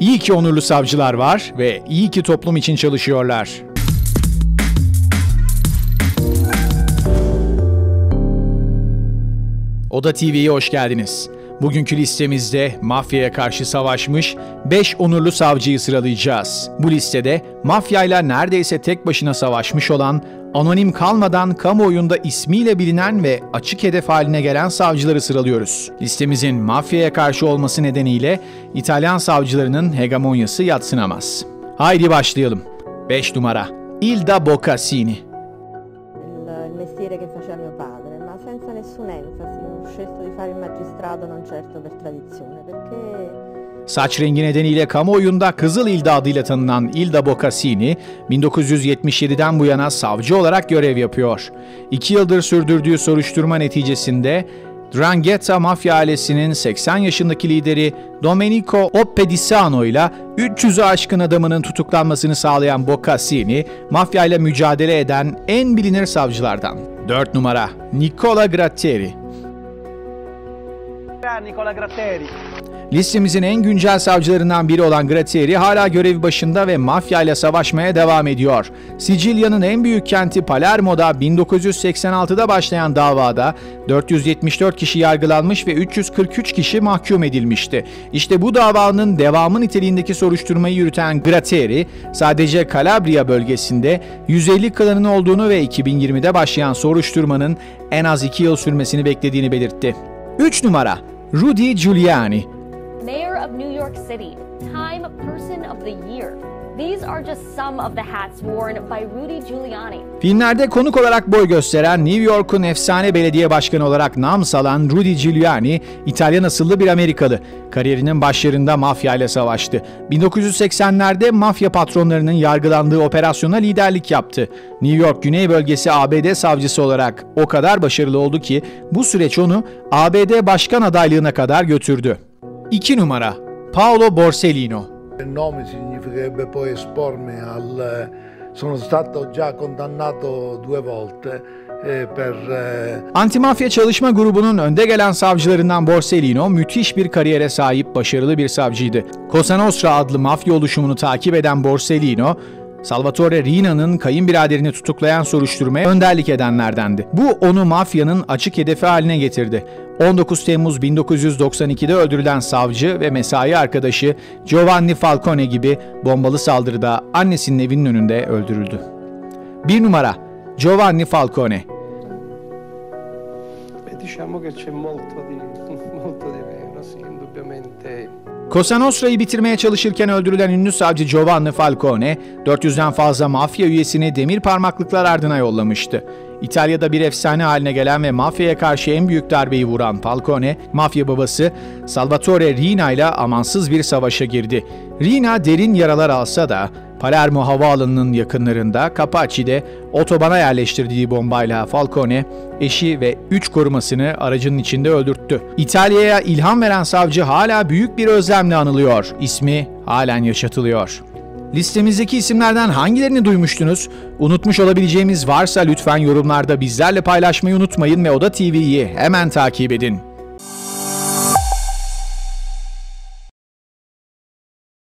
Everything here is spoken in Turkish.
İyi ki onurlu savcılar var ve iyi ki toplum için çalışıyorlar. Oda TV'ye hoş geldiniz. Bugünkü listemizde mafyaya karşı savaşmış 5 onurlu savcıyı sıralayacağız. Bu listede mafyayla neredeyse tek başına savaşmış olan, anonim kalmadan kamuoyunda ismiyle bilinen ve açık hedef haline gelen savcıları sıralıyoruz. Listemizin mafyaya karşı olması nedeniyle İtalyan savcılarının hegemonyası yatsınamaz. Haydi başlayalım. 5 numara Ilda Boccassini mestiere che faceva mio padre, ma senza nessun enfasi. Ho scelto di fare il magistrato non certo per tradizione, perché Saç rengi nedeniyle kamuoyunda Kızıl İlda adıyla tanınan Ilda Boccassini, 1977'den bu yana savcı olarak görev yapıyor. İki yıldır sürdürdüğü soruşturma neticesinde Drangheta mafya ailesinin 80 yaşındaki lideri Domenico Oppedisano ile 300'ü aşkın adamının tutuklanmasını sağlayan Boccassini, mafya ile mücadele eden en bilinir savcılardan. 4 numara Nicola Gratteri Nicola Gratteri. Listemizin en güncel savcılarından biri olan Gratteri hala görev başında ve mafya ile savaşmaya devam ediyor. Sicilya'nın en büyük kenti Palermo'da 1986'da başlayan davada 474 kişi yargılanmış ve 343 kişi mahkum edilmişti. İşte bu davanın devamı niteliğindeki soruşturmayı yürüten Gratteri, sadece Calabria bölgesinde 150 klanın olduğunu ve 2020'de başlayan soruşturmanın en az 2 yıl sürmesini beklediğini belirtti. 3 numara Rudy Giuliani Mayor of New York City, Time Person of the Year. These are just some of the hats worn by Rudy Giuliani. Filmlerde konuk olarak boy gösteren New York'un efsane belediye başkanı olarak nam salan Rudy Giuliani, İtalyan asıllı bir Amerikalı. Kariyerinin başlarında mafya ile savaştı. 1980'lerde mafya patronlarının yargılandığı operasyona liderlik yaptı. New York Güney Bölgesi ABD savcısı olarak o kadar başarılı oldu ki bu süreç onu ABD başkan adaylığına kadar götürdü. 2 numara Paolo Borsellino Il nome significherebbe poi espormi al... Sono stato già condannato due volte eh, per... eh, Antimafya Çalışma Grubu'nun önde gelen savcılarından Borsellino müthiş bir kariyere sahip başarılı bir savcıydı. Cosa Nostra adlı mafya oluşumunu takip eden Borsellino, Salvatore Rina'nın kayınbiraderini tutuklayan soruşturmaya önderlik edenlerdendi. Bu onu mafyanın açık hedefi haline getirdi. 19 Temmuz 1992'de öldürülen savcı ve mesai arkadaşı Giovanni Falcone gibi bombalı saldırıda annesinin evinin önünde öldürüldü. 1 numara Giovanni Falcone diciamo che c'è molto di, molto di vero, sì, indubbiamente. Cosa Nostra'yı bitirmeye çalışırken öldürülen ünlü savcı Giovanni Falcone, 400'den fazla mafya üyesini demir parmaklıklar ardına yollamıştı. İtalya'da bir efsane haline gelen ve mafyaya karşı en büyük darbeyi vuran Falcone, mafya babası Salvatore Rina ile amansız bir savaşa girdi. Rina derin yaralar alsa da Palermo havaalanının yakınlarında Capaci'de otobana yerleştirdiği bombayla Falcone, eşi ve 3 korumasını aracının içinde öldürttü. İtalya'ya ilham veren savcı hala büyük bir özlemle anılıyor. İsmi halen yaşatılıyor. Listemizdeki isimlerden hangilerini duymuştunuz? Unutmuş olabileceğimiz varsa lütfen yorumlarda bizlerle paylaşmayı unutmayın ve Oda TV'yi hemen takip edin.